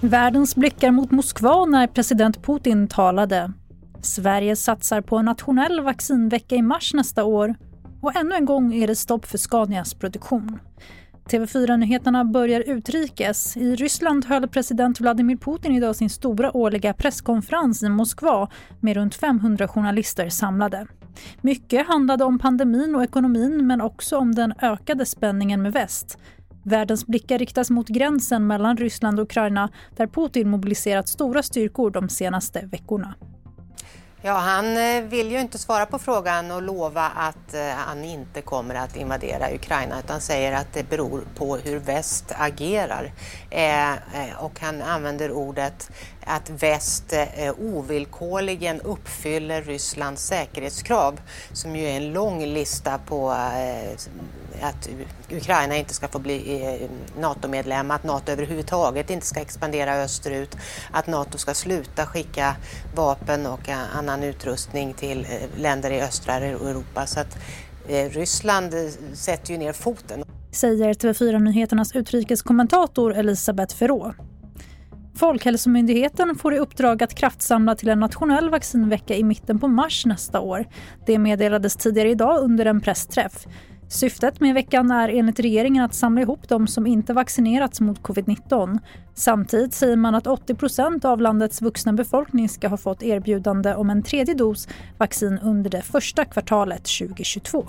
Världens blickar mot Moskva när president Putin talade. Sverige satsar på en nationell vaccinvecka i mars nästa år och ännu en gång är det stopp för Scanias produktion. TV4-nyheterna börjar utrikes. I Ryssland höll president Vladimir Putin idag sin stora årliga presskonferens i Moskva med runt 500 journalister samlade. Mycket handlade om pandemin och ekonomin men också om den ökade spänningen med väst. Världens blickar riktas mot gränsen mellan Ryssland och Ukraina där Putin mobiliserat stora styrkor de senaste veckorna. Ja, han eh, vill ju inte svara på frågan och lova att eh, han inte kommer att invadera Ukraina utan säger att det beror på hur väst agerar. Eh, eh och han använder ordet att väst ovillkorligen uppfyller Rysslands säkerhetskrav som ju är en lång lista på att Ukraina inte ska få bli eh, NATO-medlem, att NATO överhuvudtaget inte ska expandera österut, att NATO ska sluta skicka vapen och eh, annan utrustning till eh, länder i östra Europa. Så att Ryssland sätter ju ner foten. Säger TV4 Nyheternas utrikeskommentator Elisabeth Ferrå. Folkhälsomyndigheten får i uppdrag att kraftsamla till en nationell vaccinvecka i mitten på mars nästa år. Det meddelades tidigare idag under en pressträff. Syftet med veckan är enligt regeringen att samla ihop de som inte vaccinerats mot covid-19. Samtidigt säger man att 80 procent av landets vuxna befolkning ska ha fått erbjudande om en tredje dos vaccin under det första kvartalet 2022.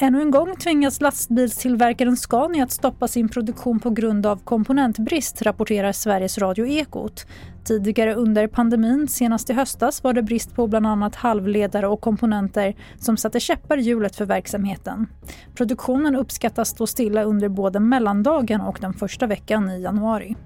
Ännu en gång tvingas lastbilstillverkaren Scania att stoppa sin produktion på grund av komponentbrist, rapporterar Sveriges Radio Ekot. Tidigare under pandemin, senast i höstas, var det brist på bland annat halvledare och komponenter som satte käppar i hjulet för verksamheten. Produktionen uppskattas stå stilla under både mellandagen och den första veckan i januari.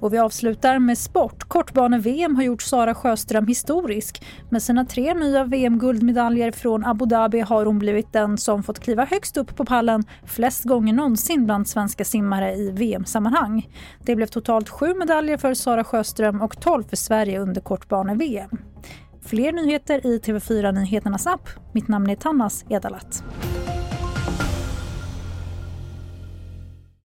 Och vi avslutar med sport. Kortbane-VM har gjort Sara Sjöström historisk. Med sina tre nya VM-guldmedaljer från Abu Dhabi har hon blivit den som fått kliva högst upp på pallen flest gånger någonsin bland svenska simmare i VM-sammanhang. Det blev totalt sju medaljer för Sara Sjöström och tolv för Sverige under kortbane-VM. Fler nyheter i TV4 Nyheternas app. Mitt namn är Tannas Edalat.